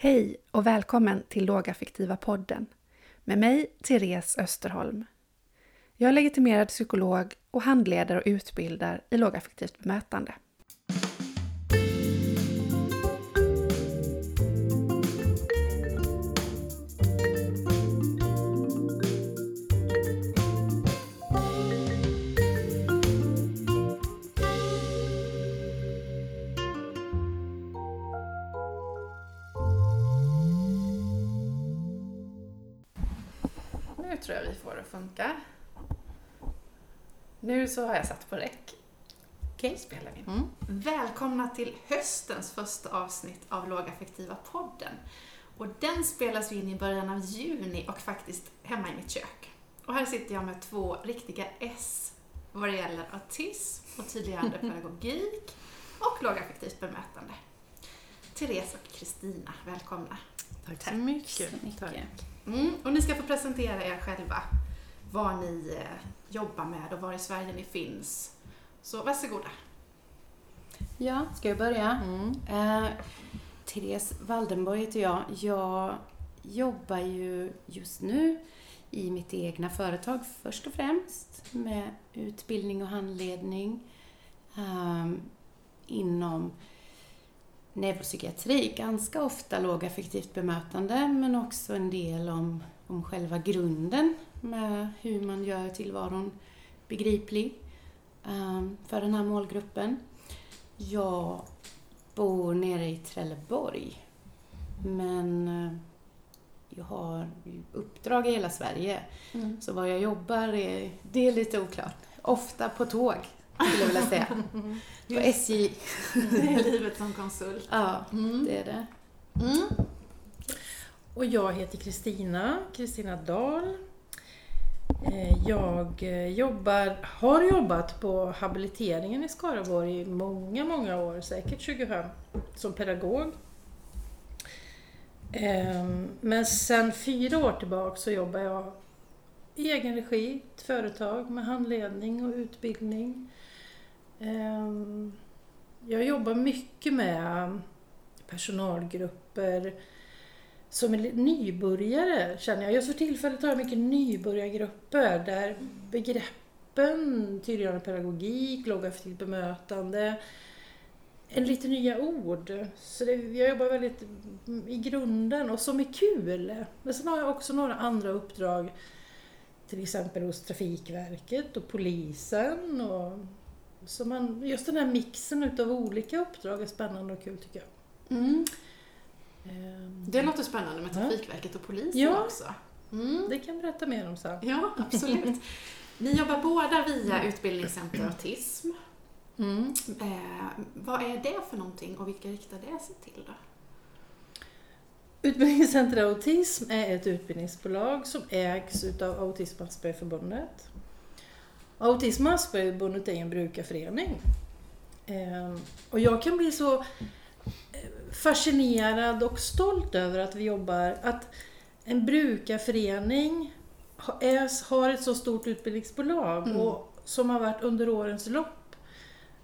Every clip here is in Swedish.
Hej och välkommen till Lågaffektiva podden med mig, Therese Österholm. Jag är legitimerad psykolog och handleder och utbildar i lågaffektivt bemötande. Nu så har jag satt på räck. Okej, spelar vi. Mm. Välkomna till höstens första avsnitt av Lågaffektiva podden. Och den spelas in i början av juni och faktiskt hemma i mitt kök. Och här sitter jag med två riktiga S vad det gäller autism och tydliggörande pedagogik och lågaffektivt bemötande. Therese och Kristina, välkomna. Tack Tack så mycket. så mycket. Tack. Mm, och ni ska få presentera er själva, vad ni eh, jobbar med och var i Sverige ni finns. Så varsågoda. Ja, ska jag börja? Mm. Eh, Therese Waldenborg heter jag. Jag jobbar ju just nu i mitt egna företag först och främst med utbildning och handledning ehm, inom neuropsykiatri. Ganska ofta lågaffektivt bemötande men också en del om, om själva grunden med hur man gör tillvaron begriplig ehm, för den här målgruppen. Jag bor nere i Trelleborg. Men eh, jag har uppdrag i hela Sverige. Mm. Så var jag jobbar är, det är lite oklart. Ofta på tåg, skulle jag vilja säga. På SJ. Det är livet som konsult. Ja, Mm. det är det. Mm. Och jag heter Kristina, Kristina Dahl. Eh, Jag eh, jobbar, har jobbat på habiliteringen i Skaraborg i många, många år, säkert 25, som pedagog. Ehm, Men sen fyra år tillbaka så jobbar jag i egen regi, ett företag med handledning och utbildning. Ehm, jag jobbar mycket med personalgrupper som är nybörjare känner jag. Just för tillfället har jag mycket nybörjargrupper där begreppen, tydliggörande pedagogik, lågaffektivt bemötande, är lite nya ord. Så det, jag jobbar väldigt i grunden och som är kul. Men sen har jag också några andra uppdrag till exempel hos Trafikverket och polisen. Och, så man, just den här mixen utav olika uppdrag är spännande och kul tycker jag. Mm. Ehm, Det låter spännande med. Trafikverket och polisen Ja. också. Mm. Det kan jag berätta mer om sen. Ja, absolut. Ni jobbar båda via Utbildningscenter Autism. Mm. Eh, vad är det för någonting och vilka riktar det sig till då? Utbildningscenter Autism är ett utbildningsbolag som ägs utav Autism Aspergerförbundet. Autism och Aspergerförbundet är en brukarförening. Ehm, Och jag kan bli så eh, fascinerad och stolt över att vi jobbar, att en brukarförening har ett så stort utbildningsbolag Mm. och som har varit under årens lopp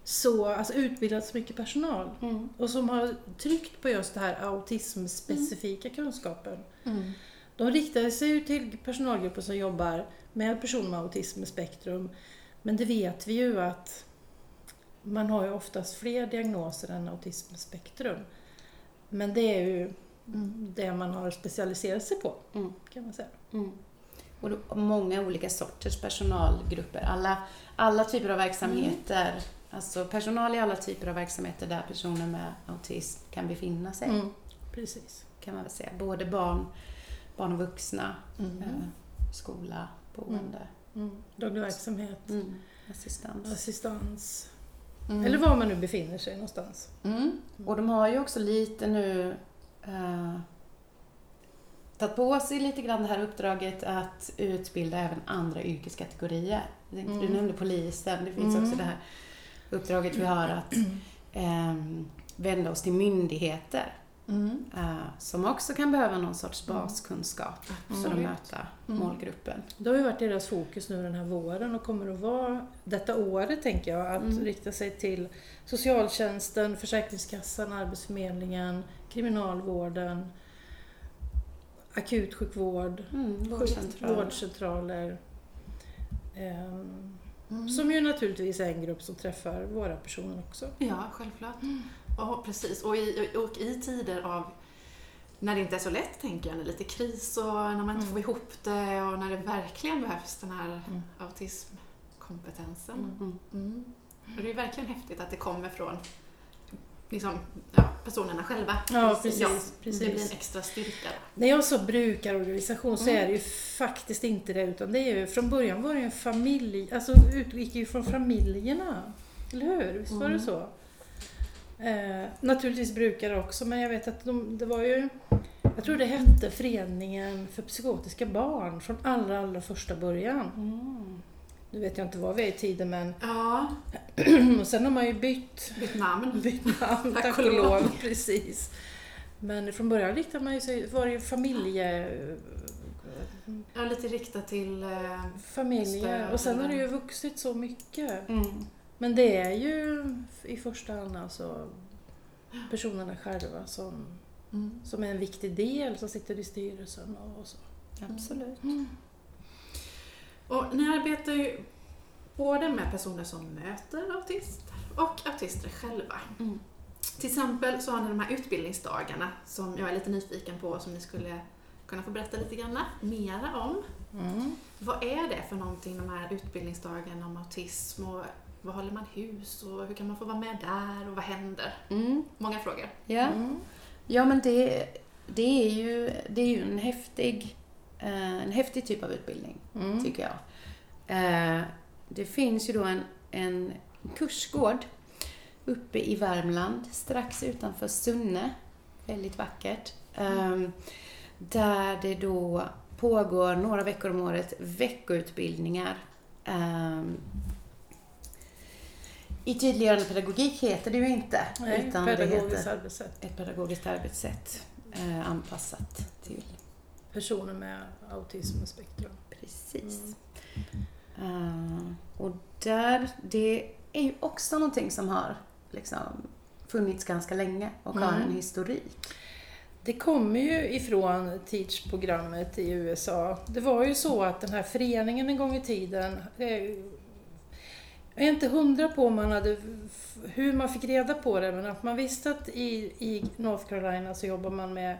så, alltså utbildat så mycket personal. Mm. Och som har tryckt på just det här autismspecifika kunskapen. Mm. De riktar sig ju till personalgrupper som jobbar med personer med autismspektrum. Men det vet vi ju att man har ju oftast fler diagnoser än autismspektrum. Men det är ju det man har specialiserat sig på, Mm. kan man säga. Mm. Och då, många olika sorters personalgrupper. Alla, alla typer av verksamheter. Alltså personal i alla typer av verksamheter där personer med autism kan befinna sig. Mm. Precis. Kan man väl säga. Både barn, barn och vuxna, Mm. eh, skola, boende, Mm. Daglig verksamhet, mm. assistans. assistans, Mm. eller var man nu befinner sig någonstans. Mm. Och de har ju också lite nu eh, tagit på sig lite grann det här uppdraget att utbilda även andra yrkeskategorier. Du Mm. nämnde polisen, det finns Mm. också det här uppdraget vi har att eh, vända oss till myndigheter Mm. eh, som också kan behöva någon sorts baskunskap för att möta Mm. målgruppen. Det har ju varit deras fokus nu den här våren och kommer att vara detta året tänker jag, att Mm. rikta sig till socialtjänsten, Försäkringskassan, Arbetsförmedlingen, kriminalvården, akutsjukvård, Mm, vårdcentraler. vårdcentraler. Mm. Som ju naturligtvis är en grupp som träffar våra personer också. Ja, självklart. Ja, precis. Och i, och i tider av när det inte är så lätt, tänker jag, när det är lite kris och när man inte Mm. får ihop det och när det verkligen behövs den här Mm. autismkompetensen. Mm. Mm. Och det är verkligen häftigt att det kommer från liksom, ja, personerna själva. Ja, precis. Ja, precis. Det blir en extra styrka. När jag sa brukarorganisation så Mm. är det ju faktiskt inte det utan det är ju, från början var det en familj, alltså utgick ju från familjerna. Eller hur? Visst var det Mm. så? Eh, naturligtvis brukare också men jag vet att de, det var ju, jag tror det hette Föreningen för psykotiska barn från allra, allra första början. Mm. Nu vet jag inte vad vi är i tiden men Ja, och sen har man ju bytt bytt namn. bytt namn, Tack tack och lov. Precis. Men från början riktade man ju sig, var det ju familje, Ja, lite riktat till... Eh, familjer och sen har det ju vuxit så mycket. Mm. Men det är ju i första hand alltså personerna själva som, mm. som är en viktig del som sitter i styrelsen och så. Absolut. Och ni arbetar ju både med personer som möter autister och autister själva. Mm. Till exempel så har ni de här utbildningsdagarna som jag är lite nyfiken på och som ni skulle kunna få berätta lite grann mera om. Mm. Vad är det för någonting, de här utbildningsdagarna om autism och vad håller man hus och hur kan man få vara med där och vad händer? Mm. Många frågor. Ja. Mm. ja, men det, det, är ju, det är ju en häftig, eh, en häftig typ av utbildning, Mm. tycker jag. Eh, det finns ju då en, en kursgård uppe i Värmland, strax utanför Sunne. Väldigt vackert. Eh, där det då pågår några veckor om året veckoutbildningar. I tydliggörande pedagogik heter det ju inte. Nej, utan det pedagogiskt heter arbetssätt. ett pedagogiskt arbetssätt eh, anpassat till Personer med autismspektrum. precis. Eh, och där, det är ju också någonting som har liksom funnits ganska länge och har Mm. en historik. Det kommer ju ifrån Teach-programmet i USA. Det var ju så att den här föreningen en gång i tiden, eh, jag är inte hundra på man hade, hur man fick reda på det, men att man visste att i, i North Carolina så jobbar man med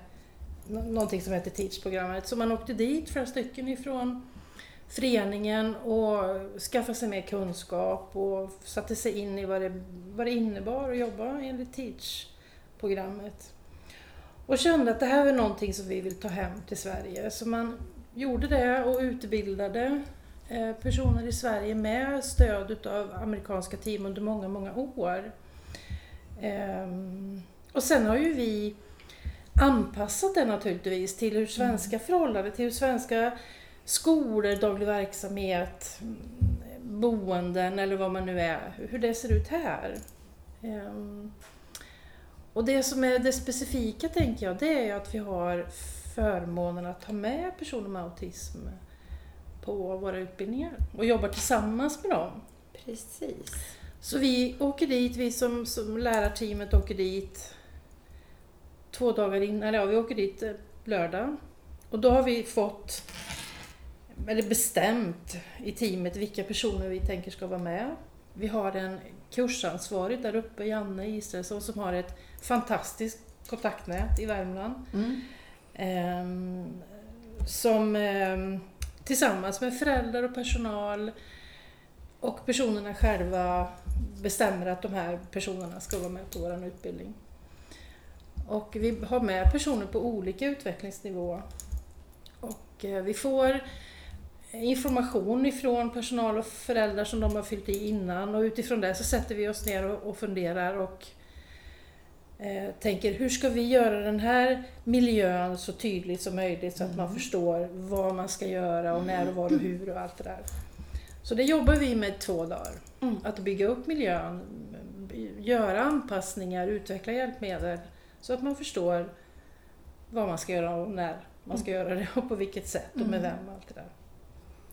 någonting som heter Teach-programmet. Så man åkte dit, flera stycken ifrån föreningen och skaffade sig mer kunskap och satte sig in i vad det, vad det innebar att jobba enligt Teach-programmet. Och kände att det här är någonting som vi vill ta hem till Sverige. Så man gjorde det och utbildade personer i Sverige med stöd utav amerikanska team under många, många år. Ehm, Och sen har ju vi anpassat det naturligtvis till hur svenska förhållanden, till hur svenska skolor, daglig verksamhet, mm, boenden eller vad man nu är, hur det ser ut här. Ehm, Och det som är det specifika tänker jag, det är ju att vi har förmånen att ha med personer med autism på våra utbildningar och jobbar tillsammans med dem. Precis. Så vi åker dit, vi som, som lärarteamet åker dit två dagar innan, eller ja, vi åker dit eh, lördag. Och då har vi fått, eller bestämt i teamet vilka personer vi tänker ska vara med. Vi har en kursansvarig där uppe, Janne Israelsson, som har ett fantastiskt kontaktnät i Värmland. Mm. Ehm, som ehm, tillsammans med föräldrar och personal och personerna själva bestämmer att de här personerna ska vara med på vår utbildning. Och vi har med personer på olika utvecklingsnivå. Och eh, vi får information ifrån personal och föräldrar som de har fyllt i innan och utifrån det så sätter vi oss ner och, funderar och tänker hur ska vi göra den här miljön så tydligt som möjligt så att man förstår vad man ska göra och när och var och hur och allt det där. Så det jobbar vi med två dagar. Mm. Att bygga upp miljön, göra anpassningar, utveckla hjälpmedel så att man förstår vad man ska göra och när man ska göra det och på vilket sätt och med Mm. vem och allt det där.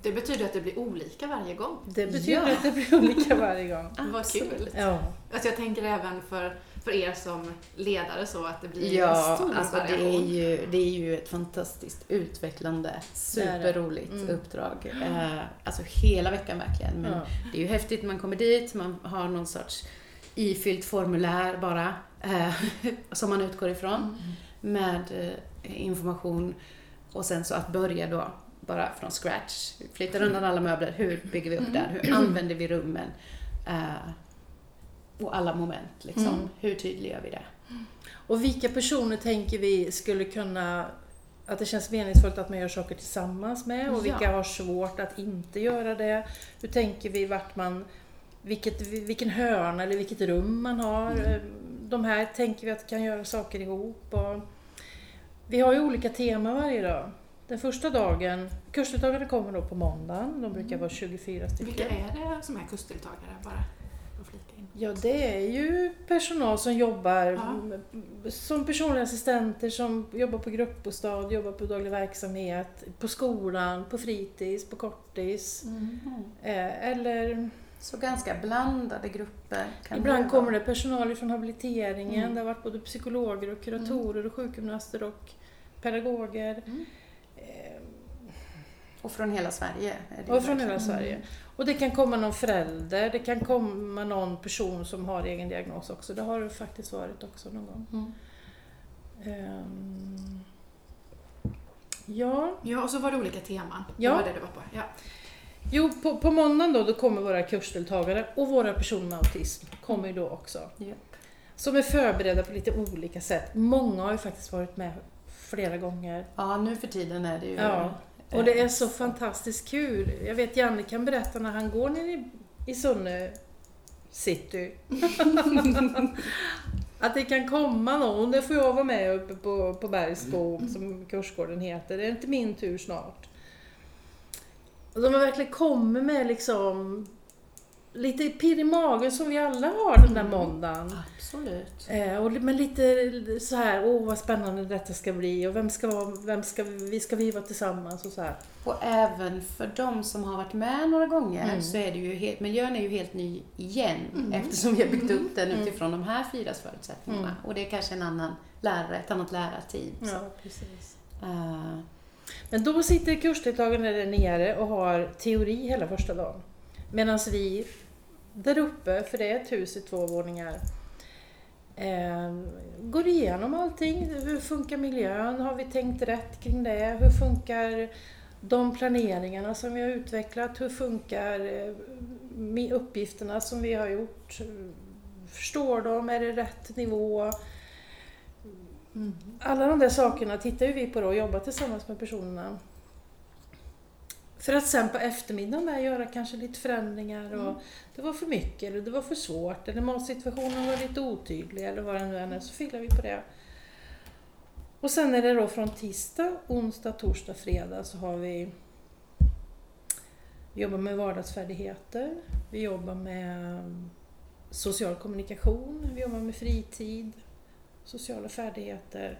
Det betyder att det blir olika varje gång. Det betyder Ja. att det blir olika varje gång. Vad kul! Ja. Alltså jag tänker även för, för er som ledare så att det blir en Ja, stor alltså det är, variation. ju, det är ju ett fantastiskt utvecklande, superroligt Mm. uppdrag. Eh, alltså hela veckan verkligen. Men Ja. det är ju häftigt, man kommer dit, man har någon sorts ifyllt formulär bara, eh, som man utgår ifrån, med eh, information. Och sen så att börja då bara från scratch, flyttar undan alla möbler, hur bygger vi upp där, hur använder vi rummen? Eh, och alla moment, liksom. Mm. Hur tydliggör vi det? Och vilka personer tänker vi skulle kunna att det känns meningsfullt att man gör saker tillsammans med och vilka Ja. har svårt att inte göra det. Hur tänker vi vart man, vilket, vilken hörna eller vilket rum man har. Mm. De här tänker vi att kan göra saker ihop. Och vi har ju olika teman varje dag. Den första dagen, kursdeltagarna kommer då på måndagen, de brukar vara 24 stycken. Vilka är det som är kursdeltagare? Bara för att flika in. Ja, det är ju personal som jobbar Ja. som personliga assistenter, som jobbar på gruppbostad, jobbar på daglig verksamhet, på skolan, på fritids, på kortis. Eh, eller Så ganska blandade grupper. Ibland kommer det personal från habiliteringen. Mm. Det har varit både psykologer och kuratorer och sjukgymnaster och pedagoger. Mm. Eh, Och från hela Sverige. Och från hela. Sverige. Och det kan komma någon förälder, det kan komma någon person som har egen diagnos också. Det har det faktiskt varit också någon gång. Mm. Ehm, ja, Ja, och så var det olika teman. Ja. Det var det det var på. Ja. jo på, på måndagen då, då kommer våra kursdeltagare och våra personer med autism kommer ju då också. Japp. Som är förberedda på lite olika sätt. Många har ju faktiskt varit med flera gånger. Ja, nu för tiden är det ju... Ja, Och det är så fantastiskt kul. Jag vet Janne kan berätta när han går ner i, i Sunne city. att det kan komma någon, det får jag vara med uppe på, på Bergsskog som kursgården heter. Det är inte min tur snart. Och de verkligen kommit med liksom lite pirr i magen som vi alla har den där Mm. måndagen. Absolut. Eh, och, men lite så här, åh vad spännande detta ska bli och vem ska, vara, vem ska, vi ska vi vara tillsammans och så här. Och även för de som har varit med några gånger Mm. så är det ju helt, miljön är ju helt ny igen Mm. eftersom vi har byggt upp den Mm. utifrån de här fyras förutsättningarna. Mm. Och det är kanske en annan lärare, ett annat lärarteam. Ja, precis. eh, Men då sitter kursdeltagarna där nere och har teori hela första dagen. Medan vi där uppe, för det är ett hus i två våningar, eh, går igenom allting. Hur funkar miljön? Har vi tänkt rätt kring det? Hur funkar de planeringarna som vi har utvecklat? Hur funkar eh, uppgifterna som vi har gjort? Förstår de? Är det rätt nivå? Alla de där sakerna tittar ju vi på då och jobbar tillsammans med personerna. För att sen på eftermiddagen där göra kanske lite förändringar och det var för mycket eller det var för svårt eller matsituationen var lite otydlig eller vad det nu än är så filar vi på det. Och sen är det då från tisdag, onsdag, torsdag, fredag så har vi vi jobbar med vardagsfärdigheter, vi jobbar med social kommunikation, vi jobbar med fritid, sociala färdigheter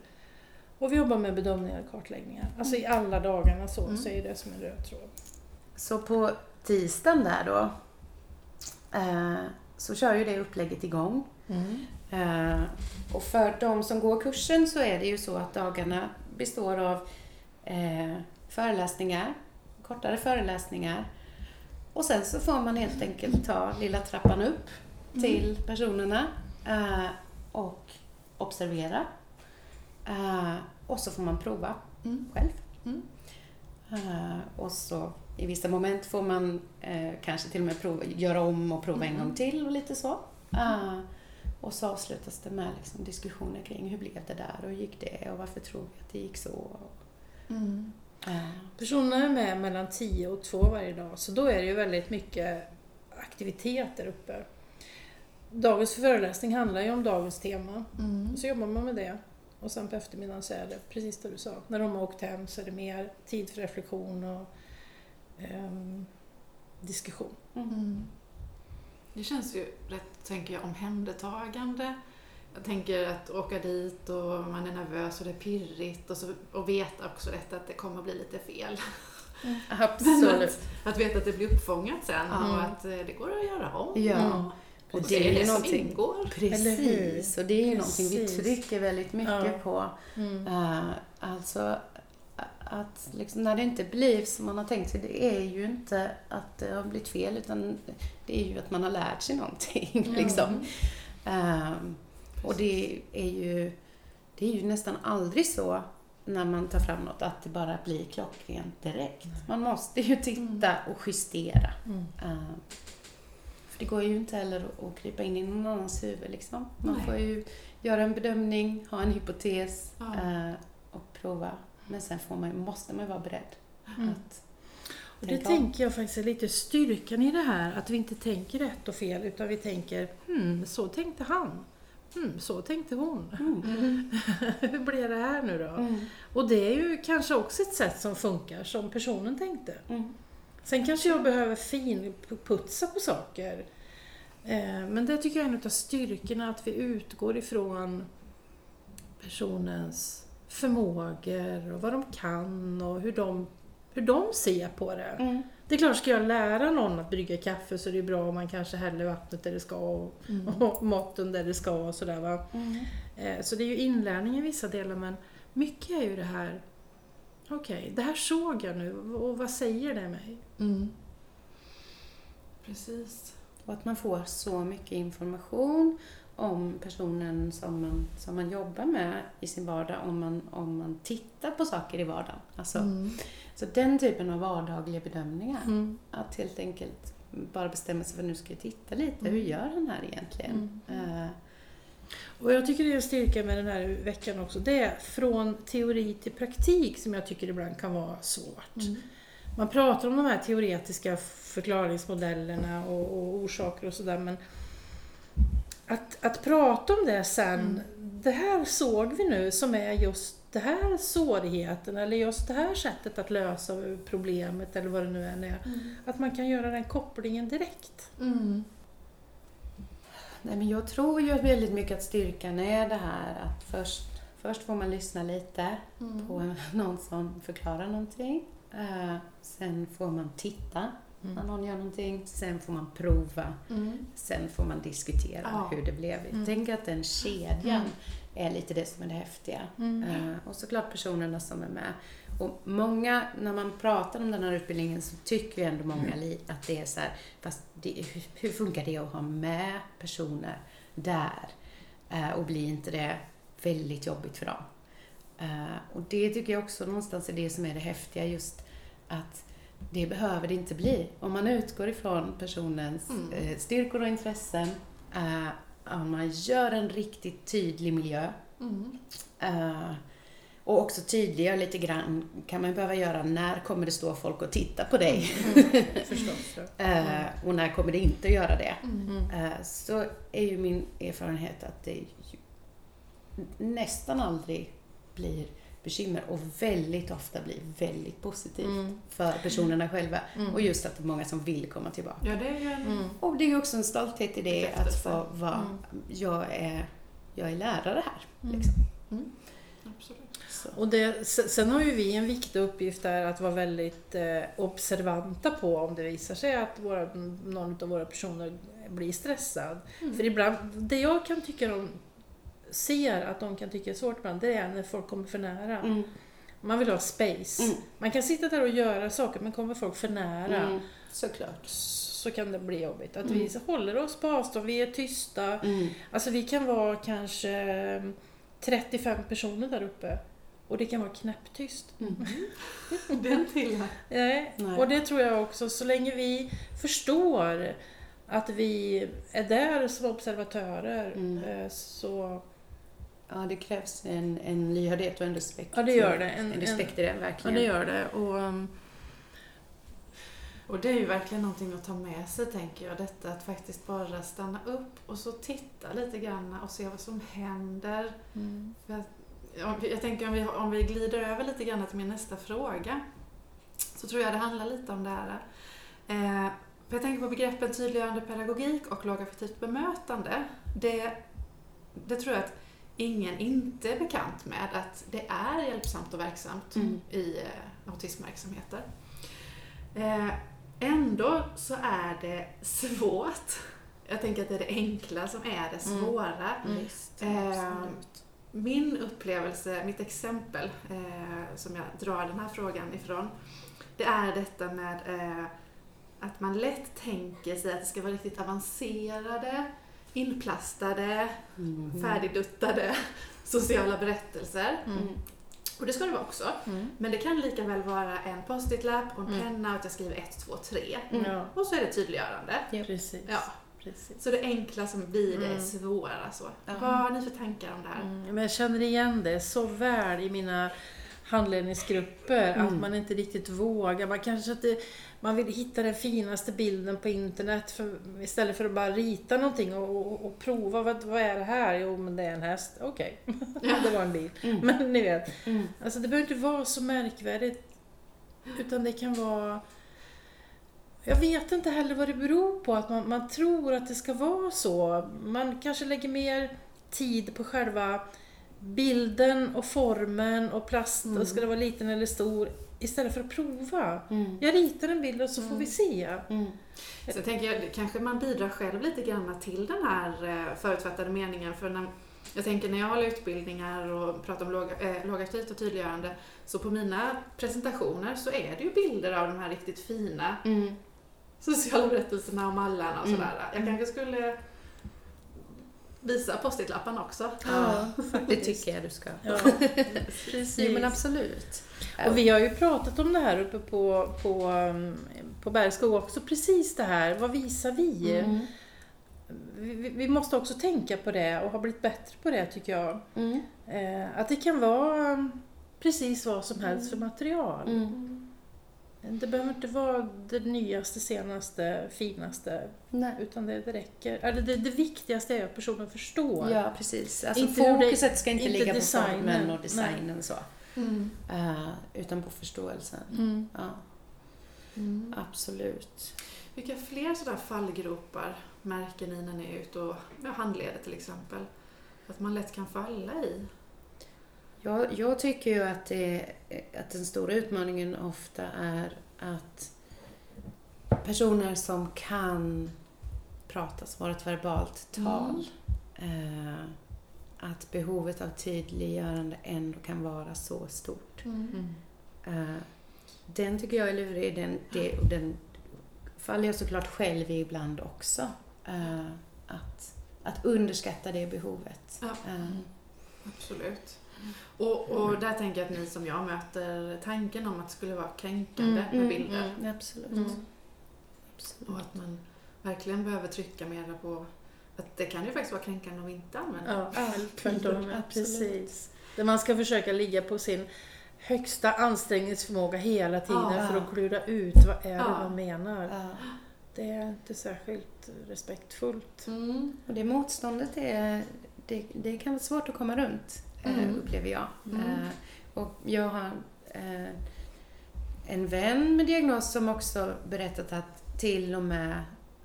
och vi jobbar med bedömningar och kartläggningar. Alltså i alla dagarna så, Mm. så är det som en röd tråd. Så på tisdagen där då eh, så kör ju det upplägget igång. Eh, och för de som går kursen så är det ju så att dagarna består av eh, föreläsningar, kortare föreläsningar. Och sen så får man helt enkelt ta lilla trappan upp till personerna och observera. Och så får man prova Mm. själv. Mm. Eh, och så i vissa moment får man eh, kanske till och med prova, göra om och prova en Mm. gång till och lite så. Eh, och så avslutas det med liksom diskussioner kring hur blev det där och hur gick det och varför tror vi att det gick så. Mm. Personerna är med mellan 10 och 2 varje dag, så då är det ju väldigt mycket aktivitet där uppe. Dagens föreläsning handlar ju om dagens tema, Mm. så jobbar man med det. Och sen på eftermiddagen så är det precis det du sa. När de har åkt hem så är det mer tid för reflektion och ehm, diskussion. Mm. Det känns ju rätt, tänker jag, omhändertagande Jag tänker att åka dit och man är nervös och det är pirrigt och, så, och veta också detta att det kommer att bli lite fel. Absolut. Att, att veta att det blir uppfångat sen Mm. och att eh, det går att göra om. Ja. Mm. Och Och det är ju någonting- ingår. Precis, och det är ju någonting vi trycker väldigt mycket Ja. på. Mm. Eh, alltså att liksom, när det inte blir som man har tänkt sig, det är ju inte att det har blivit fel utan det är ju att man har lärt sig någonting. Liksom. Ehm, och det är, ju, det är ju nästan aldrig så när man tar fram något att det bara blir klockrent direkt. Man måste ju titta och justera. Mm. För det går ju inte heller att krypa in i någon annans huvud. Liksom. Man Nej. får ju göra en bedömning, ha en hypotes Ja. eh, och prova. Men sen får man, måste man vara beredd Mm. att Och det om. tänker jag faktiskt är lite styrkan i det här, att vi inte tänker rätt och fel utan vi tänker hmm, så tänkte han. Hmm, så tänkte hon. Mm. Hur blir det här nu då? Mm. Och det är ju kanske också ett sätt som funkar som personen tänkte. Sen kanske jag behöver finputsa på saker. Eh, Men det tycker jag är en av styrkorna, att vi utgår ifrån personens förmågor och vad de kan och hur de, hur de ser på det. Mm. Det är klart, ska jag lära någon att brygga kaffe så är det bra om man kanske häller vattnet där det ska och, Mm. och måtten där det ska och sådär va. Mm. Eh, Så det är ju inlärning i vissa delar men mycket är ju det här Okej, det här såg jag nu och vad säger det mig? Mm. Precis. Och att man får så mycket information om personen som man, som man jobbar med i sin vardag om man, om man tittar på saker i vardagen. Alltså, Mm. Så den typen av vardagliga bedömningar. Mm. Att helt enkelt bara bestämma sig för nu ska jag titta lite. Hur gör den här egentligen? Eh, Och jag tycker det är en styrka med den här veckan också. Det är från teori till praktik som jag tycker ibland kan vara svårt. Mm. Man pratar om de här teoretiska förklaringsmodellerna och, och orsaker och sådär men att, att prata om det sen, det här såg vi nu som är just det här svårigheten eller just det här sättet att lösa problemet eller vad det nu än är. Att man kan göra den kopplingen direkt. Mm. Nej, men jag tror ju väldigt mycket att styrkan är det här att först, först får man lyssna lite Mm. på någon som förklarar någonting. Eh, sen får man titta när någon gör någonting. Sen får man prova. Mm. Sen får man diskutera Ja. hur det blev. Mm. tänker att den kedjan är lite det som är det häftiga. Mm. Eh, och såklart personerna som är med. Och många, när man pratar om den här utbildningen så tycker ju ändå många li- att det är så här, fast det, hur, funkar det att ha med personer där? Eh, och blir inte det väldigt jobbigt för dem? Eh, och det tycker jag också någonstans är det som är det häftiga, just att det behöver det inte bli. Om man utgår ifrån personens Mm. eh, styrkor och intressen, om man gör en riktigt tydlig miljö, Mm. Och också tydliggör lite grann, kan man behöva göra, när kommer det stå folk och titta på dig? Förstås. Ja. Eh, och när kommer det inte göra det? Mm. Eh, så är ju min erfarenhet att det nästan aldrig blir bekymmer och väldigt ofta blir väldigt positivt Mm. för personerna själva. Mm. Och just att det är många som vill komma tillbaka. Ja, det är en... Mm. Och det är också en stolthet i det att få vara, Mm. jag, är, jag är lärare här. Mm. Liksom. Absolut. Så. Och det, se- sen har ju vi en viktig uppgift där att vara väldigt eh, observanta på om det visar sig att våra, någon av våra personer blir stressad. Mm. För ibland, det jag kan tycka de ser att de kan tycka är svårt ibland, det är när folk kommer för nära. Mm. Man vill ha space. Mm. Man kan sitta där och göra saker men kommer folk för nära Mm. Såklart. så kan det bli jobbigt. Att Mm. vi håller oss på avstånd, vi är tysta. Mm. Alltså vi kan vara kanske eh, 35 personer där uppe och det kan vara knäpptyst. Mm. Den till. Nej. Nej. Och det tror jag också, så länge vi förstår att vi är där som observatörer Mm. eh, så... Ja, det krävs en, en lyhördhet och en respekt. Ja, det gör det. En, En en, respekt i det, ja, verkligen. det gör det. Och, um, Och det är ju verkligen någonting att ta med sig, tänker jag. Detta att faktiskt bara stanna upp och så titta lite grann och se vad som händer. mm. För att, ja, jag tänker om vi, om vi glider över lite grann till min nästa fråga. Så tror jag det handlar lite om det här. Eh, jag tänker på begreppen tydliggörande pedagogik och lågaffektivt bemötande. Det det tror jag att ingen inte är bekant med att det är hjälpsamt och verksamt Mm. i eh, autismverksamheter. Eh, ändå så är det svårt. Jag tänker att det är det enkla som är det Mm. svåra. Visst, Eh, absolut. Min upplevelse, mitt exempel eh, som jag drar den här frågan ifrån, det är detta med eh, att man lätt tänker sig att det ska vara riktigt avancerade, inplastade, Mm. färdigduttade sociala berättelser. Mm. Och det ska det vara också. Mm. Men det kan lika väl vara en post-it-lapp och en Mm. penna och att jag skriver 1, 2, 3. Mm. Ja, Och så är det tydliggörande. precis. Ja. Precis. Så det enkla som blir det Mm. svåra. Så. Ja. Vad har ni för tankar om det här? Mm, men jag känner igen det så väl i mina handledningsgrupper att Mm. man inte riktigt vågar. Man kanske inte, man vill hitta den finaste bilden på internet för, istället för att bara rita någonting och, och, och prova. Vad, vad är det här? Jo, men det är en häst. Okej, det var en bil. Mm. Men ni vet, Mm. alltså det behöver inte vara så märkvärdigt. Utan det kan vara... Jag vet inte heller vad det beror på att man, man tror att det ska vara så. Man kanske lägger mer tid på själva bilden och formen och plast Mm. och ska det vara liten eller stor istället för att prova. Mm. Jag ritar en bild och så får Mm. vi se. Mm. Så tänker jag, kanske man bidrar själv lite grann till den här eh, förutfattade meningen. För när, jag tänker när jag håller utbildningar och pratar om låg, eh, lågaktivt och tydliggörande, så på mina presentationer så är det ju bilder av de här riktigt fina Mm. Sociala berättelserna och mallarna och Mm. sådär. Jag kanske skulle visa post-it-lapparna också. Ja, Det tycker jag du ska. Ja, precis. Jo, men absolut. Och vi har ju pratat om det här uppe på, på, på Bergskog också, precis det här. Vad visar vi? Mm. Vi, måste också tänka på det och ha blivit bättre på det tycker jag. Mm. Eh, att det kan vara precis vad som helst för material. Mm. Det behöver inte vara det nyaste, senaste, finaste. Nej. Utan det, det räcker. Eller det, det viktigaste är att personen förstår. Ja, precis. Alltså Inte fokuset ska inte, inte ligga designen, på formen och designen så. Mm. Eh, utan på förståelsen. Mm. Ja, Mm. absolut. Vilka fler sådana fallgropar märker ni när ni är ute och ja, handleder till exempel? Att man lätt kan falla i? Jag, jag tycker ju att, det, att den stora utmaningen ofta är att personer som kan prata, som har ett verbalt tal, eh, att behovet av tydliggörande ändå kan vara så stort. Mm. Eh, den tycker jag är lurig. Den, det, och den faller jag såklart själv i ibland också. Eh, att, att underskatta det behovet. Ja. Eh, Absolut. Och, och där tänker jag att ni som jag möter tanken om att det skulle vara kränkande Mm, med mm, bilder. Absolut. Mm. absolut. Och att man verkligen behöver trycka mer på att det kan ju faktiskt vara kränkande om vi inte använder Ja, Ja, tvärtom. absolut. Precis. Där man ska försöka ligga på sin högsta ansträngningsförmåga hela tiden Ja. för att klura ut vad är det Ja. man menar. Ja. Det är inte särskilt respektfullt. Mm. Och det motståndet är, det, det kan vara svårt att komma runt, Mm. upplever jag. Mm. Eh, och jag har eh, en vän med diagnos som också berättat att till och med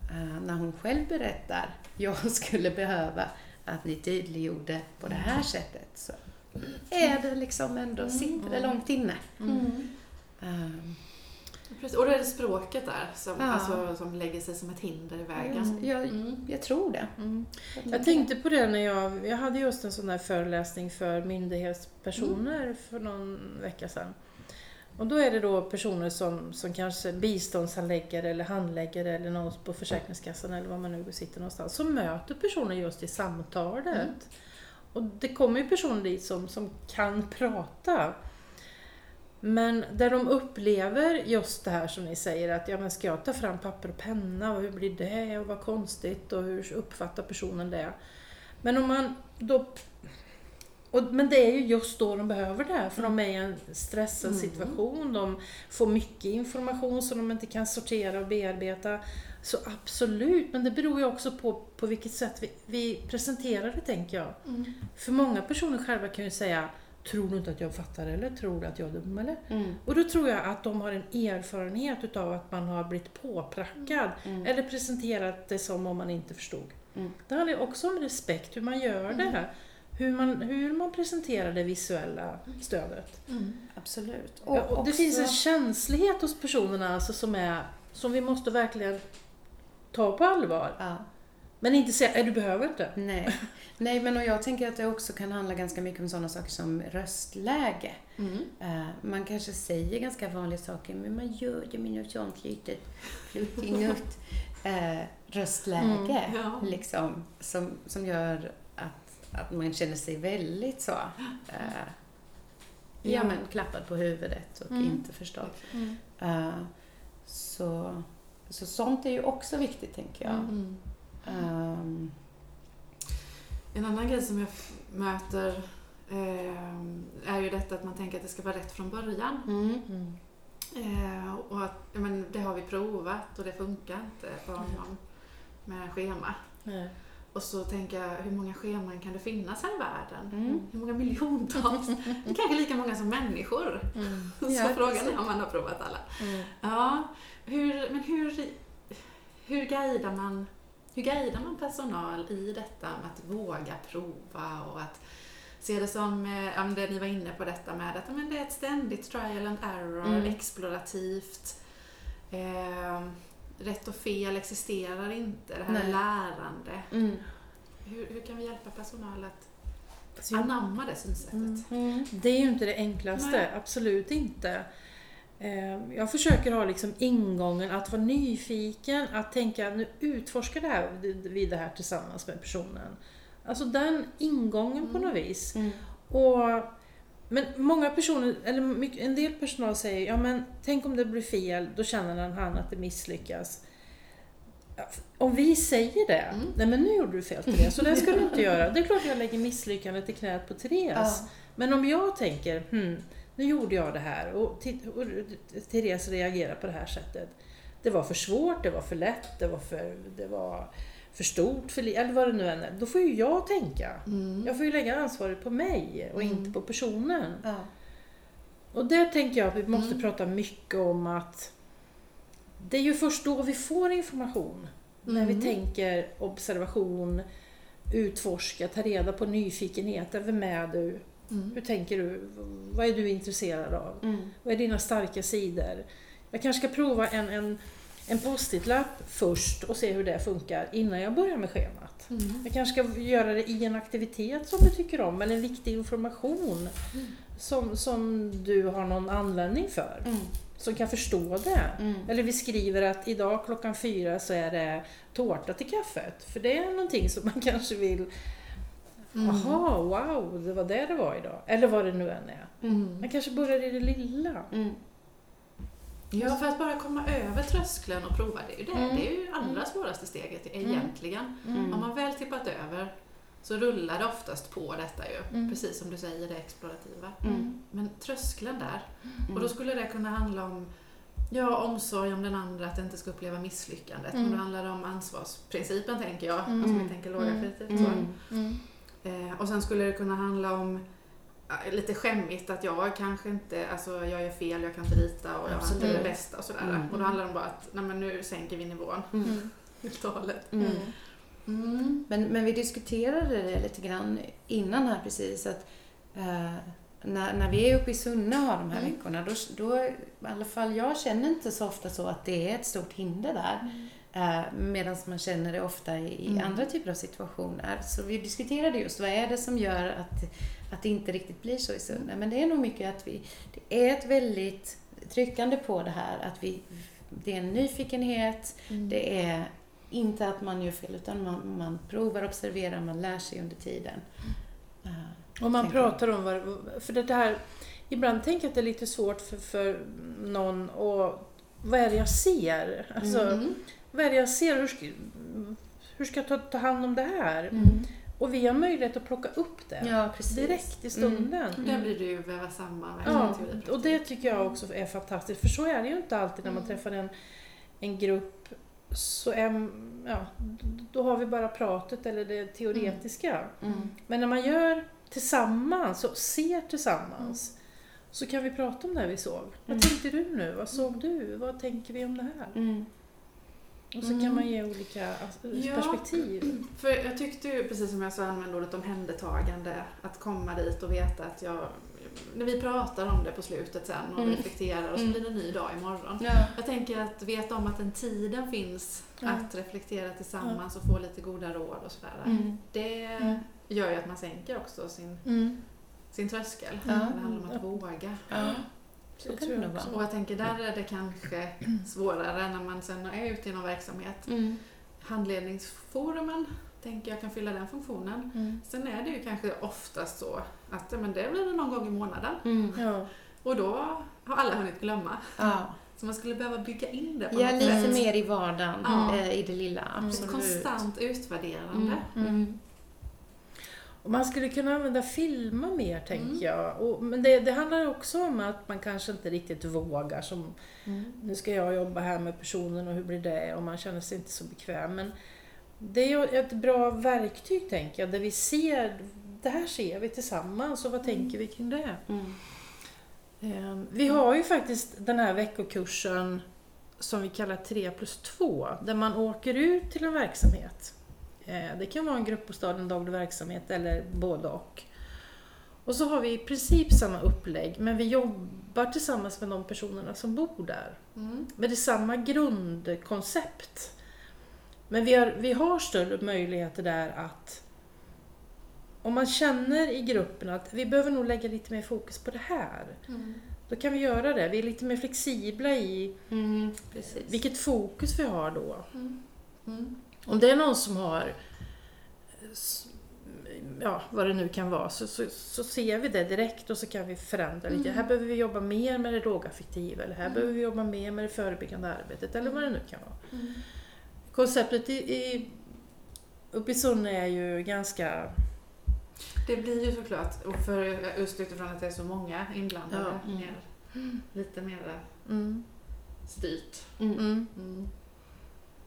eh, när hon själv berättar jag skulle behöva att ni tydliggjorde på det här sättet så är det liksom ändå, sitter det långt inne. Mm. Precis. Och då är det språket där som, Ja. alltså, som lägger sig som ett hinder i vägen. jag, Mm. jag tror det. Mm. Jag tänkte på det när jag, jag hade just en sån där föreläsning för myndighetspersoner för någon vecka sedan. Och då är det då personer som, som kanske biståndshandläggare eller handläggare eller någon på Försäkringskassan eller var man nu sitter någonstans, som möter personer just i samtalet. Och det kommer ju personer dit som, som kan prata. Men där de upplever just det här som ni säger att ja men ska jag ta fram papper och penna och hur blir det och vad konstigt och hur uppfattar personen det? Men om man då... Och, men det är ju just då de behöver det här för de är i en stressad Mm. situation. De får mycket information som de inte kan sortera och bearbeta. Så absolut, men det beror ju också på på vilket sätt vi, vi presenterar det tänker jag. Mm. För många personer själva kan ju säga Tror du inte att jag fattar eller tror du att jag är dum eller? Mm. Och då tror jag att de har en erfarenhet utav att man har blivit påprackad Mm. eller presenterat det som om man inte förstod. Mm. Det handlar också om respekt, hur man gör Mm. det. Hur man, hur man presenterar det visuella stödet. Absolut. Och, och det finns en känslighet hos personerna alltså, som, är, som vi måste verkligen ta på allvar. Ja. Men inte säga, "Nej, du behöver inte. Nej. Nej, men och jag tänker att det också kan handla ganska mycket om sådana saker som röstläge. Mm. Eh, man kanske säger ganska vanliga saker, men man gör det med något sånt litet pluttinutt uh, röstläge. Mm, ja. liksom, som, som gör att, att man känner sig väldigt så, eh, ja. Ja. men klappad på huvudet och Mm. inte förstådd. Eh, så, så sånt är ju också viktigt, tänker jag. Mm. Ehm, En annan grej som jag möter eh, är ju detta att man tänker att det ska vara rätt från början. mm. Mm. Eh, och att, ja, men det har vi provat och det funkar inte för honom med schema. Nej. Och så tänker jag, hur många scheman kan det finnas här i världen? Mm. Hur många miljontals? Det är kanske lika många som människor. Mm. Så Ja, frågan är om man har provat alla. Mm. Ja, hur, men hur, hur, guidar man, hur guidar man personal i detta med att våga prova och att se det som, eh, ja, det ni var inne på detta med att men det är ett ständigt trial and error, Mm. explorativt. Eh, rätt och fel existerar inte, det här Nej. är lärande. Mm. Hur, hur kan vi hjälpa personal att anamma det synsättet? Mm. Mm. Det är ju inte det enklaste, Nej. absolut inte. Eh, Jag försöker ha liksom ingången att vara nyfiken, att tänka nu utforskar det här, vi det här tillsammans med personen. Alltså den ingången på Mm. något vis. Mm. Och, men många personer, eller en del personal säger ja men tänk om det blir fel, då känner han att det misslyckas. Om vi säger det, Mm. nej men nu gjorde du fel Therese, så det ska du inte göra. Det är klart jag lägger misslyckandet i knät på Therese. Ja. Men om jag tänker, hmm, nu gjorde jag det här och, och Therese reagerar på det här sättet. Det var för svårt, det var för lätt, det var för, det var för stort, för eller vad det nu än är. Då får ju jag tänka. Mm. Jag får ju lägga ansvaret på mig och Mm. inte på personen. Ja. Och där tänker jag att vi måste Mm. prata mycket om att det är ju först då vi får information. När vi Mm. tänker observation, utforska, ta reda på nyfikenheten. Vem är du? Mm. Hur tänker du? Vad är du intresserad av? Mm. Vad är dina starka sidor? Jag kanske ska prova en, en, en post-it-lapp först och se hur det funkar innan jag börjar med schemat. Mm. Jag kanske ska göra det i en aktivitet som du tycker om eller en viktig information Mm. som, som du har någon användning för. Mm. Som kan förstå det. Mm. Eller vi skriver att idag klockan fyra så är det tårta till kaffet. För det är någonting som man kanske vill Mm. Jaha, wow, det var det det var idag. Eller vad det nu än är. Mm. Man kanske börjar i det lilla. Mm. Ja, för att bara komma över tröskeln och prova, det är ju det, Mm. det är ju allra svåraste steget egentligen. Mm. Om man väl tippat över så rullar det oftast på detta ju, Mm. precis som du säger, det explorativa. Mm. Men tröskeln där, och då Mm. skulle det kunna handla om Ja, omsorg om den andra, att inte ska uppleva misslyckandet. Mm. Men då handlar det om ansvarsprincipen, tänker jag, Mm. som vi tänker lågaffektivt. så. Mm. Eh, och sen skulle det kunna handla om eh, lite skämmigt att jag kanske inte, alltså jag gör fel, jag kan inte rita och jag har inte Absolut. det bästa och sådär. Mm. Och då handlar det om bara att, nej men nu sänker vi nivån Mm. helt och hållet. Mm. Mm. Men, men vi diskuterade det lite grann innan här precis att eh, när, när vi är uppe i Sunne och har de här Mm. veckorna då, då, i alla fall jag känner inte så ofta så att det är ett stort hinder där. Eh, Medan man känner det ofta i, Mm. andra typer av situationer. Så vi diskuterade just vad är det som gör att, att det inte riktigt blir så i Sunne. Men det är nog mycket att vi, det är ett väldigt tryckande på det här att vi, det är en nyfikenhet, Mm. det är inte att man gör fel utan man, man provar, observerar, man lär sig under tiden. Eh, Och man pratar om vad, för det här, ibland tänker jag att det är lite svårt för, för någon och vad är det jag ser? Alltså, Mm. Vad är det jag ser? Hur ska, hur ska jag ta, ta hand om det här? Mm. Och vi har möjlighet att plocka upp det Ja, direkt i stunden. Och Där blir det ju väva samman Ja, och det tycker jag också är fantastiskt. För så är det ju inte alltid när man Mm. träffar en, en grupp. Så är, ja, då har vi bara pratet eller det teoretiska. Mm. Men när man gör tillsammans och ser tillsammans så kan vi prata om det vi såg. Vad Mm. tänkte du nu? Vad såg du? Vad tänker vi om det här? Mm. Och så kan man ge olika alltså, Ja. perspektiv. För jag tyckte ju, precis som jag sa, använde ordet omhändertagande, att komma dit och veta att jag, när vi pratar om det på slutet sen och Mm. reflekterar och så Mm. blir det en ny dag imorgon. Ja. Jag tänker att veta om att den tiden finns Ja. att reflektera tillsammans och få lite goda råd och sådär. Mm. Det Mm. gör ju att man sänker också sin, Mm. sin tröskel. Ja. Det handlar om att våga. Så det kan tror det jag nog också. Och jag tänker där är det kanske svårare när man sen är ute i någon verksamhet. Mm. Handledningsforumen tänker jag kan fylla den funktionen. Mm. Sen är det ju kanske oftast så att men det blir det någon gång i månaden. Mm. Ja. Och då har alla hunnit glömma. Ja. Så man skulle behöva bygga in det på ja, något lite sätt. mer i vardagen, Ja. eh, i det lilla. Mm. Absolut. Konstant utvärderande. Mm. Mm. Mm. Och man skulle kunna använda filmer mer, tänker Mm. jag. Och, men det, det handlar också om att man kanske inte riktigt vågar. Som, Mm. nu ska jag jobba här med personen och hur blir det? Och man känner sig inte så bekväm. Men det är ju ett bra verktyg, tänker jag, där vi ser, det här ser vi tillsammans och vad tänker vi kring det? Mm. Eh, Vi har ju faktiskt den här veckokursen som vi kallar 3 plus 2, där man åker ut till en verksamhet. Eh, Det kan vara en gruppbostad, en daglig verksamhet eller både och. Och så har vi i princip samma upplägg, men vi jobbar tillsammans med de personerna som bor där. Mm. Men det är samma grundkoncept. Men vi har, vi har större möjligheter där att om man känner i gruppen att vi behöver nog lägga lite mer fokus på det här. Mm. Då kan vi göra det. Vi är lite mer flexibla i Mm. Vilket fokus vi har då. Mm. Mm. Om det är någon som har ja, vad det nu kan vara, så, så, så ser vi det direkt och så kan vi förändra lite. Mm. Här behöver vi jobba mer med det lågaffektiva eller här Mm. behöver vi jobba mer med det förebyggande arbetet eller vad det nu kan vara. Mm. Konceptet i, i, uppe i Sunne är ju ganska... Det blir ju såklart, och för just utifrån att det är så många inblandade, Ja. Mm. mer, lite mer Mm, styrt.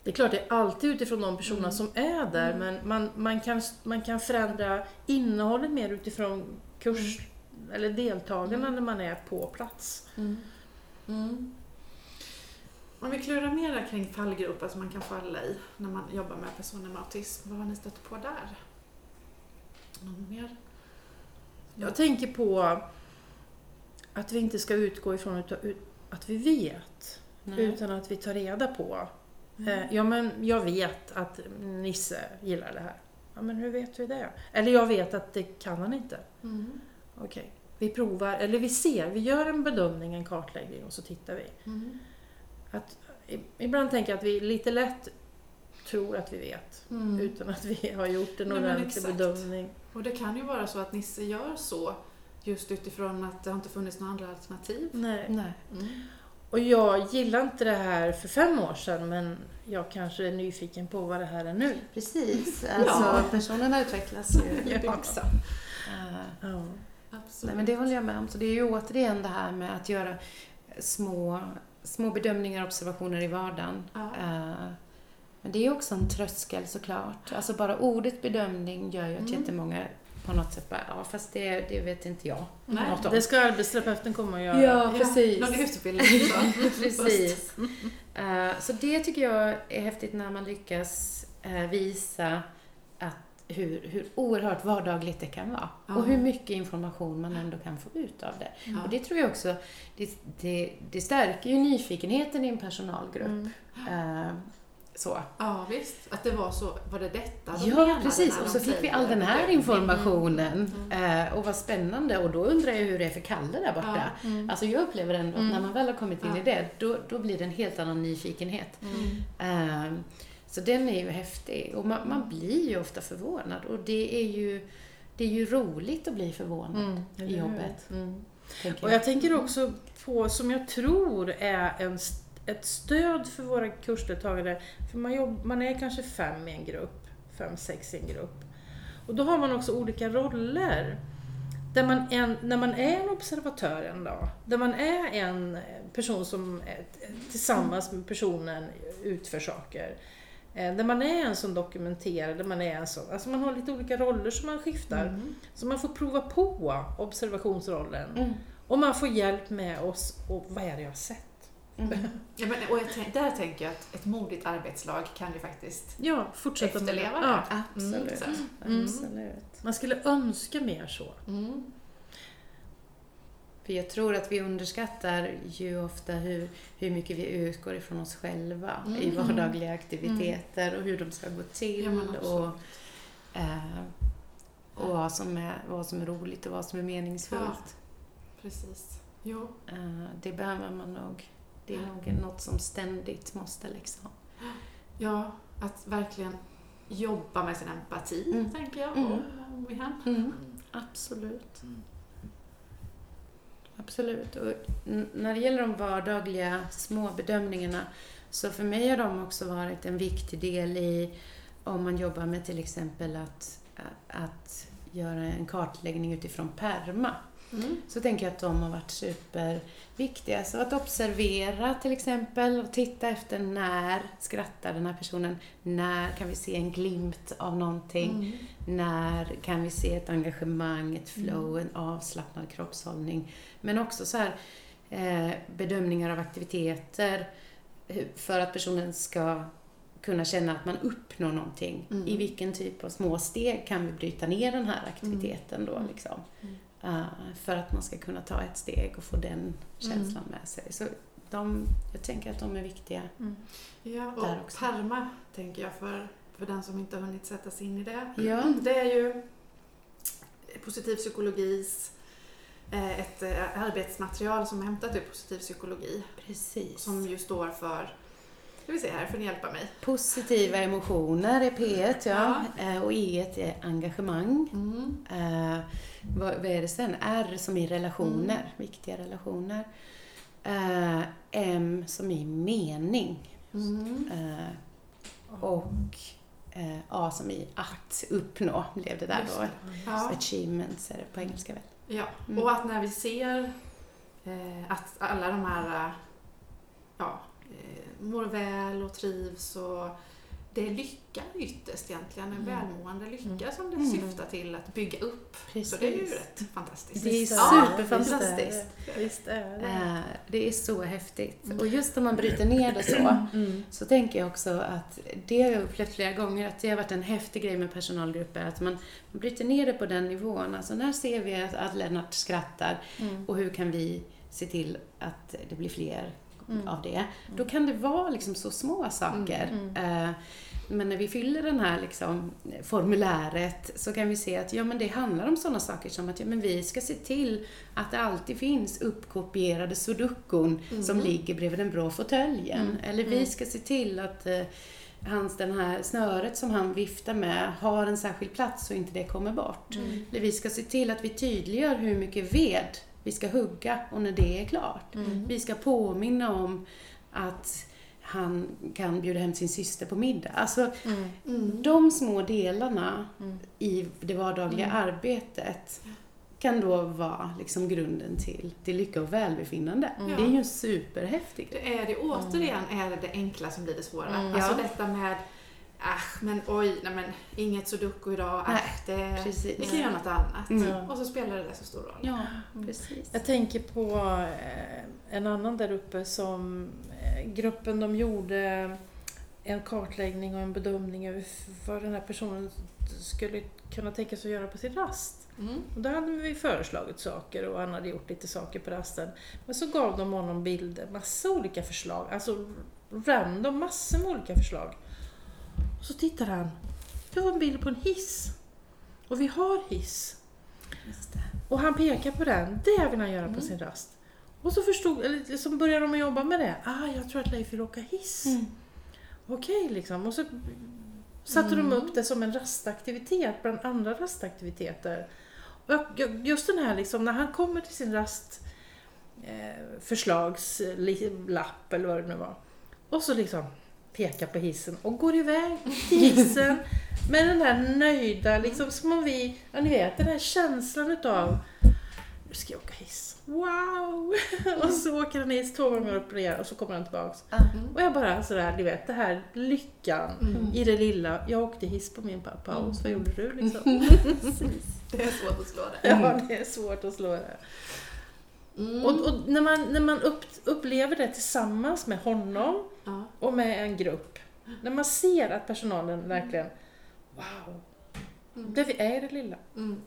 Mm. mm. Mm. Det är klart, det är alltid utifrån de personerna Mm. som är där, Mm. men man, man, kan, man kan förändra innehållet mer utifrån kurs eller deltagarna Mm. när man är på plats. Mm. Mm. Om vi klurar mera kring fallgropar som man kan falla i när man jobbar med personer med autism, vad har ni stött på där? Någon mer? Jag tänker på att vi inte ska utgå ifrån att vi vet, Nej. utan att vi tar reda på. Mm. Eh, Ja, men jag vet att Nisse gillar det här. Ja, men hur vet vi det? Eller jag vet att det kan han inte. Mm. Okej, vi provar, eller vi ser, vi gör en bedömning, en kartläggning och så tittar vi. Mm. Att, ibland tänker jag att vi lite lätt tror att vi vet, Mm. utan att vi har gjort en Nej, ordentlig exakt. bedömning. Och det kan ju vara så att Nisse gör så just utifrån att det har inte funnits några andra alternativ. Nej. Nej. Och jag gillar inte det här för fem år sedan, men jag kanske är nyfiken på vad det här är nu. Precis. Alltså, Ja. personerna utvecklas ju Ja. också. Eh, Ja. Absolut. Nej, men det håller jag med om. Så det är ju återigen det här med att göra små, små bedömningar och observationer i vardagen. Ja. Eh, Men det är också en tröskel såklart. Alltså bara ordet bedömning gör ju att Mm. jättemånga på något sätt bara, ja fast det, det vet inte jag. Nej. något om. Det ska arbetsterapeuten komma och göra. Ja, precis. Någon utbildning. Precis. Eh, så det tycker jag är häftigt när man lyckas eh, visa att hur, hur oerhört vardagligt det kan vara. Ja. Och hur mycket information man ändå kan få ut av det. Ja. Och det tror jag också, det, det, det stärker ju nyfikenheten i en personalgrupp. Mm. Eh, så. Ja, visst. Att det var så, var det detta de Ja, precis. Och de så fick vi all den här informationen. Mm. Eh, och vad spännande. Och då undrar jag hur det är för Kalle där borta. Ja. Mm. Alltså jag upplever ändå att Mm. när man väl har kommit in Ja. i det, då, då blir det en helt annan nyfikenhet. Mm. Ehm, så den är ju häftig och man, man blir ju ofta förvånad och det är ju, det är ju roligt att bli förvånad Mm. I jobbet. Mm. tänker Och jag tänker också på, som jag tror är en, st- ett stöd för våra kursdeltagare, för man, jobb, man är kanske fem i en grupp, fem, sex i en grupp. Och då har man också olika roller. Där man en, när man är en observatör en dag, där man är en person som tillsammans med personen utför saker. Eh, Där man är en som dokumenterar, där man är en som... Alltså man har lite olika roller som man skiftar. Mm. Så man får prova på observationsrollen. Mm. Och man får hjälp med oss och vad är det jag har sett? Mm. Ja, men, och jag tänk, där tänker jag att ett modigt arbetslag kan ju faktiskt Ja, fortsätta med det. efterleva Ja. Absolut. så. Mm. Absolut. Man skulle önska mer så. Mm. För jag tror att vi underskattar ju ofta hur, hur mycket vi utgår ifrån oss själva i Mm. vardagliga aktiviteter och hur de ska gå till Ja, och, eh, och vad, som är, vad som är roligt och vad som är meningsfullt. Precis. Jo. Eh, det behöver man nog. Det är nog något som ständigt måste liksom. Ja, att verkligen jobba med sin empati, Mm. tänker jag. Mm. Om kan. Mm. Absolut. Mm. Absolut. Och när det gäller de vardagliga små bedömningarna så för mig har de också varit en viktig del i om man jobbar med till exempel att, att göra en kartläggning utifrån PERMA. Mm. Så tänker jag att de har varit superviktiga. Så att observera till exempel och titta efter när skrattar den här personen? När kan vi se en glimt av någonting? Mm. När kan vi se ett engagemang, ett flow, en avslappnad kroppshållning. Men också så här eh, bedömningar av aktiviteter hur- för att personen ska kunna känna att man uppnår någonting. Mm. I vilken typ av små steg kan vi bryta ner den här aktiviteten då Mm. liksom. Mm. Eh, för att man ska kunna ta ett steg och få den känslan med sig. Så de, jag tänker att de är viktiga. Ja, Där och också. PERMA tänker jag för, för den som inte har hunnit sätta sig in i det. Ja. Det är ju positiv psykologis eh, ett eh, arbetsmaterial som är hämtat ur positiv psykologi Precis. som ju står för, ska vi se här, får ni hjälpa mig? Positiva emotioner är P1 ja. Eh, och E är engagemang. Mm. Eh, vad, vad är det sen? R som i relationer, Mm. viktiga relationer. Eh, M som i mening. Mm. Eh, och A som i att uppnå blev det där då. Ja. Achievements är det på engelska väl? Ja, Mm. och att när vi ser att alla de här ja, mår väl och trivs och det är lycka ytterst egentligen, en Mm. välmående lycka som det Mm. syftar till att bygga upp. Precis. Så det är ju rätt fantastiskt. Det är Ja, superfantastiskt. Visst är det. Eh, det är så häftigt. Mm. Och just om man bryter ner det så, Mm. så tänker jag också att det har jag upplevt flera gånger, att det har varit en häftig grej med personalgrupper, att man, man bryter ner det på den nivån. Alltså när ser vi att, att Lennart skrattar Mm. och hur kan vi se till att det blir fler Mm. av det? Då kan det vara liksom så små saker. Mm. Eh, Men när vi fyller den här liksom formuläret så kan vi se att ja, men det handlar om sådana saker som att ja, men vi ska se till att det alltid finns uppkopierade sudokun Mm. som ligger bredvid den bra fåtöljen. Mm. Eller vi Mm. ska se till att eh, hans, den här snöret som han viftar med har en särskild plats så inte det kommer bort. Mm. Eller vi ska se till att vi tydliggör hur mycket ved vi ska hugga och när det är klart. Mm. Vi ska påminna om att han kan bjuda hem sin syster på middag. Alltså, Mm. Mm. de små delarna Mm. i det vardagliga Mm. arbetet kan då vara liksom grunden till, till lycka och välbefinnande. Mm. Det är ju superhäftigt. Det är det återigen är det det enkla som blir det svåra. Mm. Alltså detta med Ach, men oj, nej men inget sudoku idag. Nej, Ach, det, Precis. vi kan göra något annat. Mm. Och så spelar det så stor roll. Ja, Mm. precis. Jag tänker på eh, en annan där uppe som eh, gruppen de gjorde en kartläggning och en bedömning över vad den här personen skulle kunna tänka sig att göra på sin rast. Mm. Och då hade vi föreslagit saker och han hade gjort lite saker på rasten. Men så gav de honom bilder, massa olika förslag. Alltså random, massor med olika förslag. Och så tittar han. Jag har en bild på en hiss. Och vi har hiss. Det. Och han pekar på den. Det vill han göra på Mm. sin rast. Och så förstod, eller så började de jobba med det. Ah, jag tror att Leif vill åka hiss. Mm. Okej, liksom. Och så satte de Mm. upp det som en rastaktivitet bland andra rastaktiviteter. Och jag- just den här liksom, när han kommer till sin rast eh, förslagslapp eller vad det nu var. Och så liksom pekar på hissen och går iväg till hissen med den där nöjda, liksom som om vi, ja ni vet den här känslan utav nu ska jag åka hiss. Wow! och så åker han hiss två gånger upp och ner och så kommer han tillbaks. Mm. Och jag bara sådär, ni vet, det här lyckan Mm. i det lilla. Jag åkte hiss på min pappa och vad gjorde du liksom? Precis. Det är svårt att slå det. Ja, det är svårt att slå det. Mm. Och, och när man, när man upp, upplever det tillsammans med honom ja. och med en grupp. När man ser att personalen verkligen, wow, Mm. det vi är i det lilla. Mm.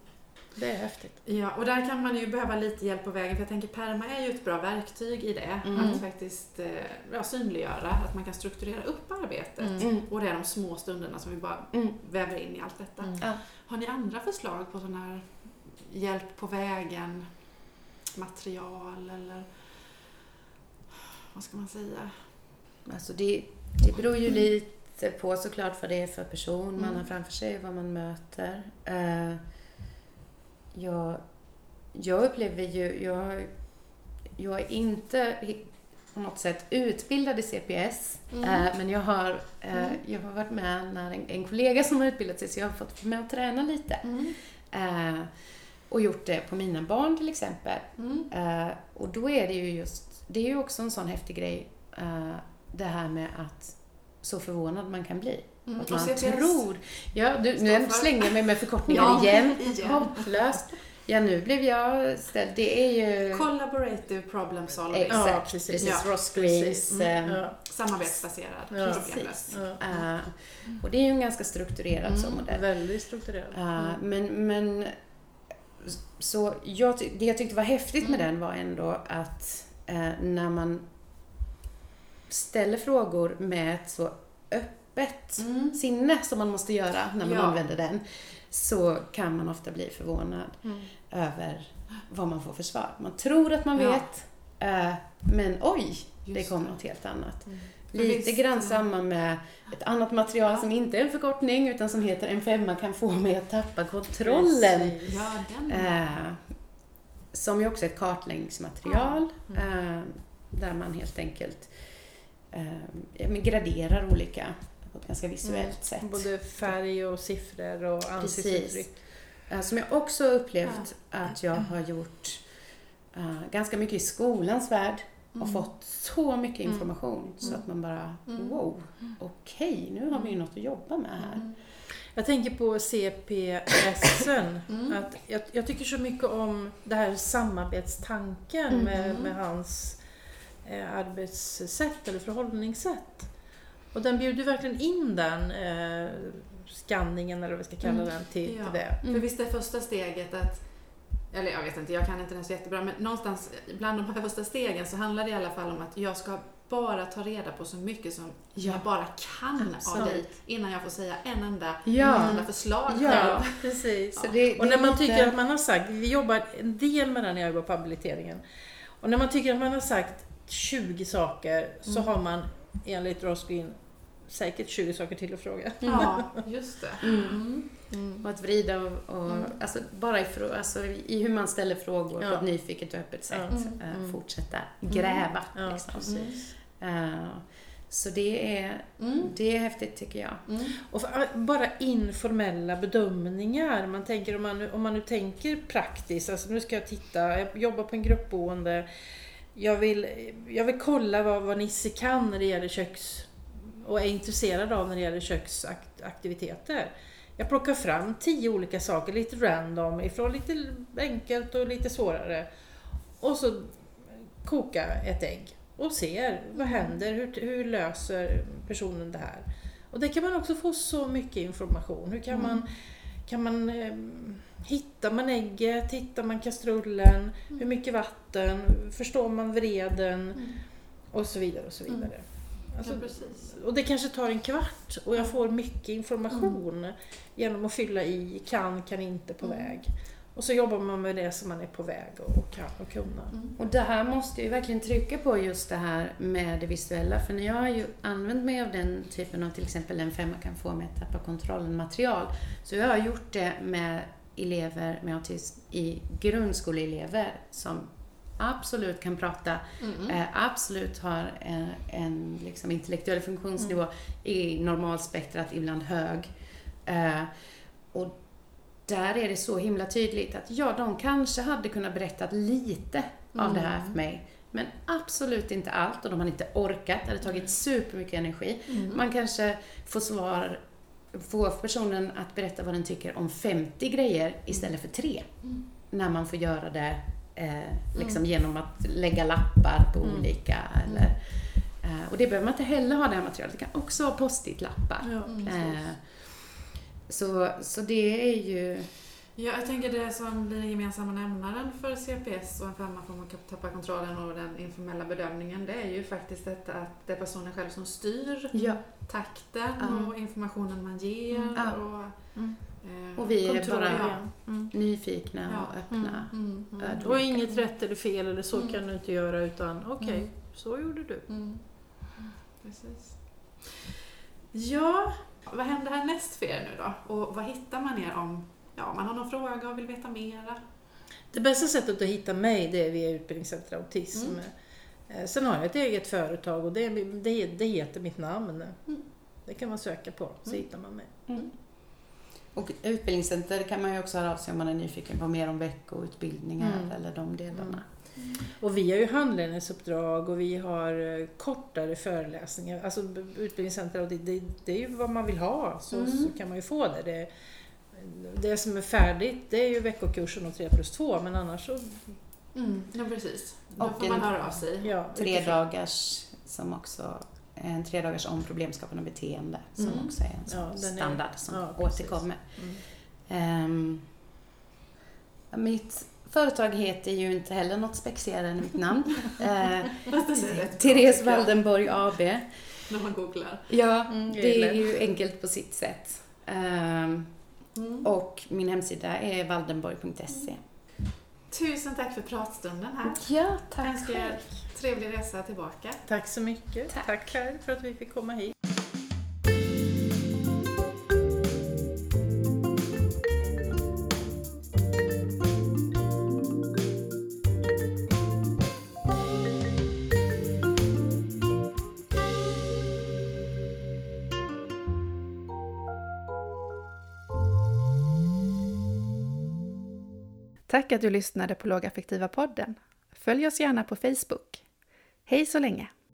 Det är häftigt. Ja, och där kan man ju behöva lite hjälp på vägen för jag tänker Perma är ju ett bra verktyg i det. Mm. Att faktiskt eh, ja, synliggöra, att man kan strukturera upp arbetet. Mm. Och det är de små stunderna som vi bara Mm. väver in i allt detta. Mm. Ja. Har ni andra förslag på sån här hjälp på vägen, material eller vad ska man säga? Alltså det, det beror ju lite på såklart vad det är för person man Mm. har framför sig, vad man möter. Eh, jag, jag upplever ju, jag, jag är inte på något sätt utbildad i CPS, Mm. eh, men jag har, eh, Mm. jag har varit med när en, en kollega som har utbildat sig, så jag har fått med och träna lite. Mm. Eh, och gjort det på mina barn till exempel. Mm. Eh, och då är det ju just, det är ju också en sån häftig grej, eh, det här med att så förvånad man kan bli. Mm. Att man CPS tror... Ja, du, nu slänger jag mig med förkortningar Ja, igen. igen. Hopplöst. Ja, nu blev jag ställd. Det är ju... Collaborative problem solving. Exakt. Ja, precis. Precis. Ja, Ross. Greens. Mm. Ja, Samarbetsbaserad Ja, problemlösning. precis. ja. eh, och det är ju en ganska strukturerad sån Mm. modell. Väldigt strukturerad. Mm. men, men så jag, det jag tyckte var häftigt med Mm. den var ändå att eh, när man ställer frågor med ett så öppet Mm. sinne som man måste göra när man Ja. använder den så kan man ofta bli förvånad Mm. över vad man får för svar. Man tror att man Ja. vet men men oj, det Just kom det. något helt annat. Mm. Lite Visst, grann samma med ett annat material Ja. som inte är en förkortning utan som heter en femma kan få mig att tappa kontrollen. Ja. Eh, som ju också är ett kartläggningsmaterial Ja. eh, där man helt enkelt eh, graderar olika på ett ganska visuellt Mm. sätt. Både färg och siffror och ansiktsuttryck. Eh, som jag också upplevt att jag har gjort ganska mycket i skolans värld och Mm. fått så mycket Mm. information så Mm. att man bara Mm. wow, okej, nu har vi ju något att jobba med här. Mm. Jag tänker på CPSen. Mm. Att jag, jag tycker så mycket om det här samarbetstanken Mm. med, med hans eh, arbetssätt eller förhållningssätt. Och den bjuder verkligen in den eh, skanningen eller vad vi ska kalla Mm. den till, Ja. till det. För visst är första steget att eller jag vet inte, jag kan inte den så jättebra, men någonstans bland de här första stegen så handlar det i alla fall om att jag ska bara ta reda på så mycket som Ja. jag bara kan av Absolut. dig innan jag får säga en enda, Ja. en enda förslag Ja. själv. precis. Så det, Och när är man lite- tycker att man har sagt, vi jobbar en del med det när jag jobbar på habiliteringen. Och när man tycker att man har sagt 20 saker så Mm. har man enligt Ross Green säkert 20 saker till att fråga. Ja, just det. Mm. Mm. Och att vrida och, och Mm. alltså bara i, alltså i hur man ställer frågor på Ja. ett nyfiket och öppet sätt. Ja. Mm. eh, Mm. Fortsätta gräva. Ja, liksom. precis. Eh, så det är, Mm. det är häftigt tycker jag. Mm. Och för, bara informella bedömningar. Man tänker om man, nu, om man nu tänker praktiskt, alltså nu ska jag titta, jag jobbar på en gruppboende. Jag vill, jag vill kolla vad, vad Nisse kan när det gäller köks och är intresserad av när det gäller köksaktiviteter. Jag plockar fram tio olika saker, lite random, ifrån lite enkelt och lite svårare. Och så koka ett ägg och ser vad händer, hur, hur löser personen det här. Och det kan man också få så mycket information. Hur kan Mm. man, kan man eh, hittar man ägget, hittar man kastrullen, hur mycket vatten, förstår man vreden Mm. och så vidare och så vidare. Alltså, Ja, precis. och det kanske tar en kvart och jag får mycket information genom att fylla i kan, kan inte på Mm. väg. Och så jobbar man med det som man är på väg och kan och kunna. Mm. Och det här måste jag ju verkligen trycka på just det här med det visuella. För när jag har ju använt mig av den typen av till exempel en femma kan få mig att tappa kontrollen material. Så jag har gjort det med elever med autism i grundskoleelever som absolut kan prata, Mm. eh, absolut har en, en liksom intellektuell funktionsnivå Mm. i normalspektrat, ibland hög. Eh, och där är det så himla tydligt att ja, de kanske hade kunnat berätta lite av det här Mm. för mig. Men absolut inte allt och de hade inte orkat. Det hade tagit supermycket energi. Mm. Man kanske får svar, får personen att berätta vad den tycker om 50 grejer istället för tre. Mm. När man får göra det Eh, liksom genom att lägga lappar på olika eller eh, och det behöver man inte heller ha det här materialet. Det kan också ha post-it-lappar. Ja, Eh, så, så det är ju... Ja, jag tänker det som blir den gemensamma nämnaren för CPS och en femma får man tappa kontrollen och den informella bedömningen, det är ju faktiskt detta att det är personen själv som styr Ja. takten Ja. och informationen man ger. Ja. Och, Mm. Eh, Och vi är bara ja. Mm. nyfikna Ja. och öppna. Mm, mm, ödmjuka. Och inget rätt eller fel eller så Mm. kan du inte göra utan okej, Mm. så gjorde du. mm. Precis. Ja, vad händer härnäst för er nu då? Och vad hittar man er om ja, man har någon fråga och vill veta mera? Det bästa sättet att hitta mig det är via Utbildningscenter Autism. Mm. Eh, Sen har jag ett eget företag och det, det, det heter mitt namn. Mm. Det kan man söka på så Mm. hittar man mig. Mm. Och utbildningscenter kan man ju också höra av sig om man är nyfiken på mer om veckoutbildningar Mm. eller de delarna. Och vi har ju handledningsuppdrag och vi har eh, kortare föreläsningar. Alltså Utbildningscenter, och det, det, det är ju vad man vill ha så, Mm. så kan man ju få det. det. Det som är färdigt det är ju veckokursen och 3 plus 2 men annars så... Mm, ja, precis. Då Och får man en- höra av sig. Ja, Tre dagars som också en tre dagars om problemskapande beteende som Mm. också är en sån Ja, den är- standard som ja, återkommer. Mm. Ehm, mitt företag heter ju inte heller något spexigare än mitt namn. Bra, Therese Waldenborg AB. När man googlar. Ja, Mm, det är ju enkelt på sitt sätt. Mm. och min hemsida är waldenborg.se. Tusen tack för pratstunden här. Ja, Jag önskar er trevlig resa tillbaka. Tack så mycket. Tack. Tack för att vi fick komma hit. Tack att du lyssnade på Lågaffektiva podden. Följ oss gärna på Facebook. Hej så länge!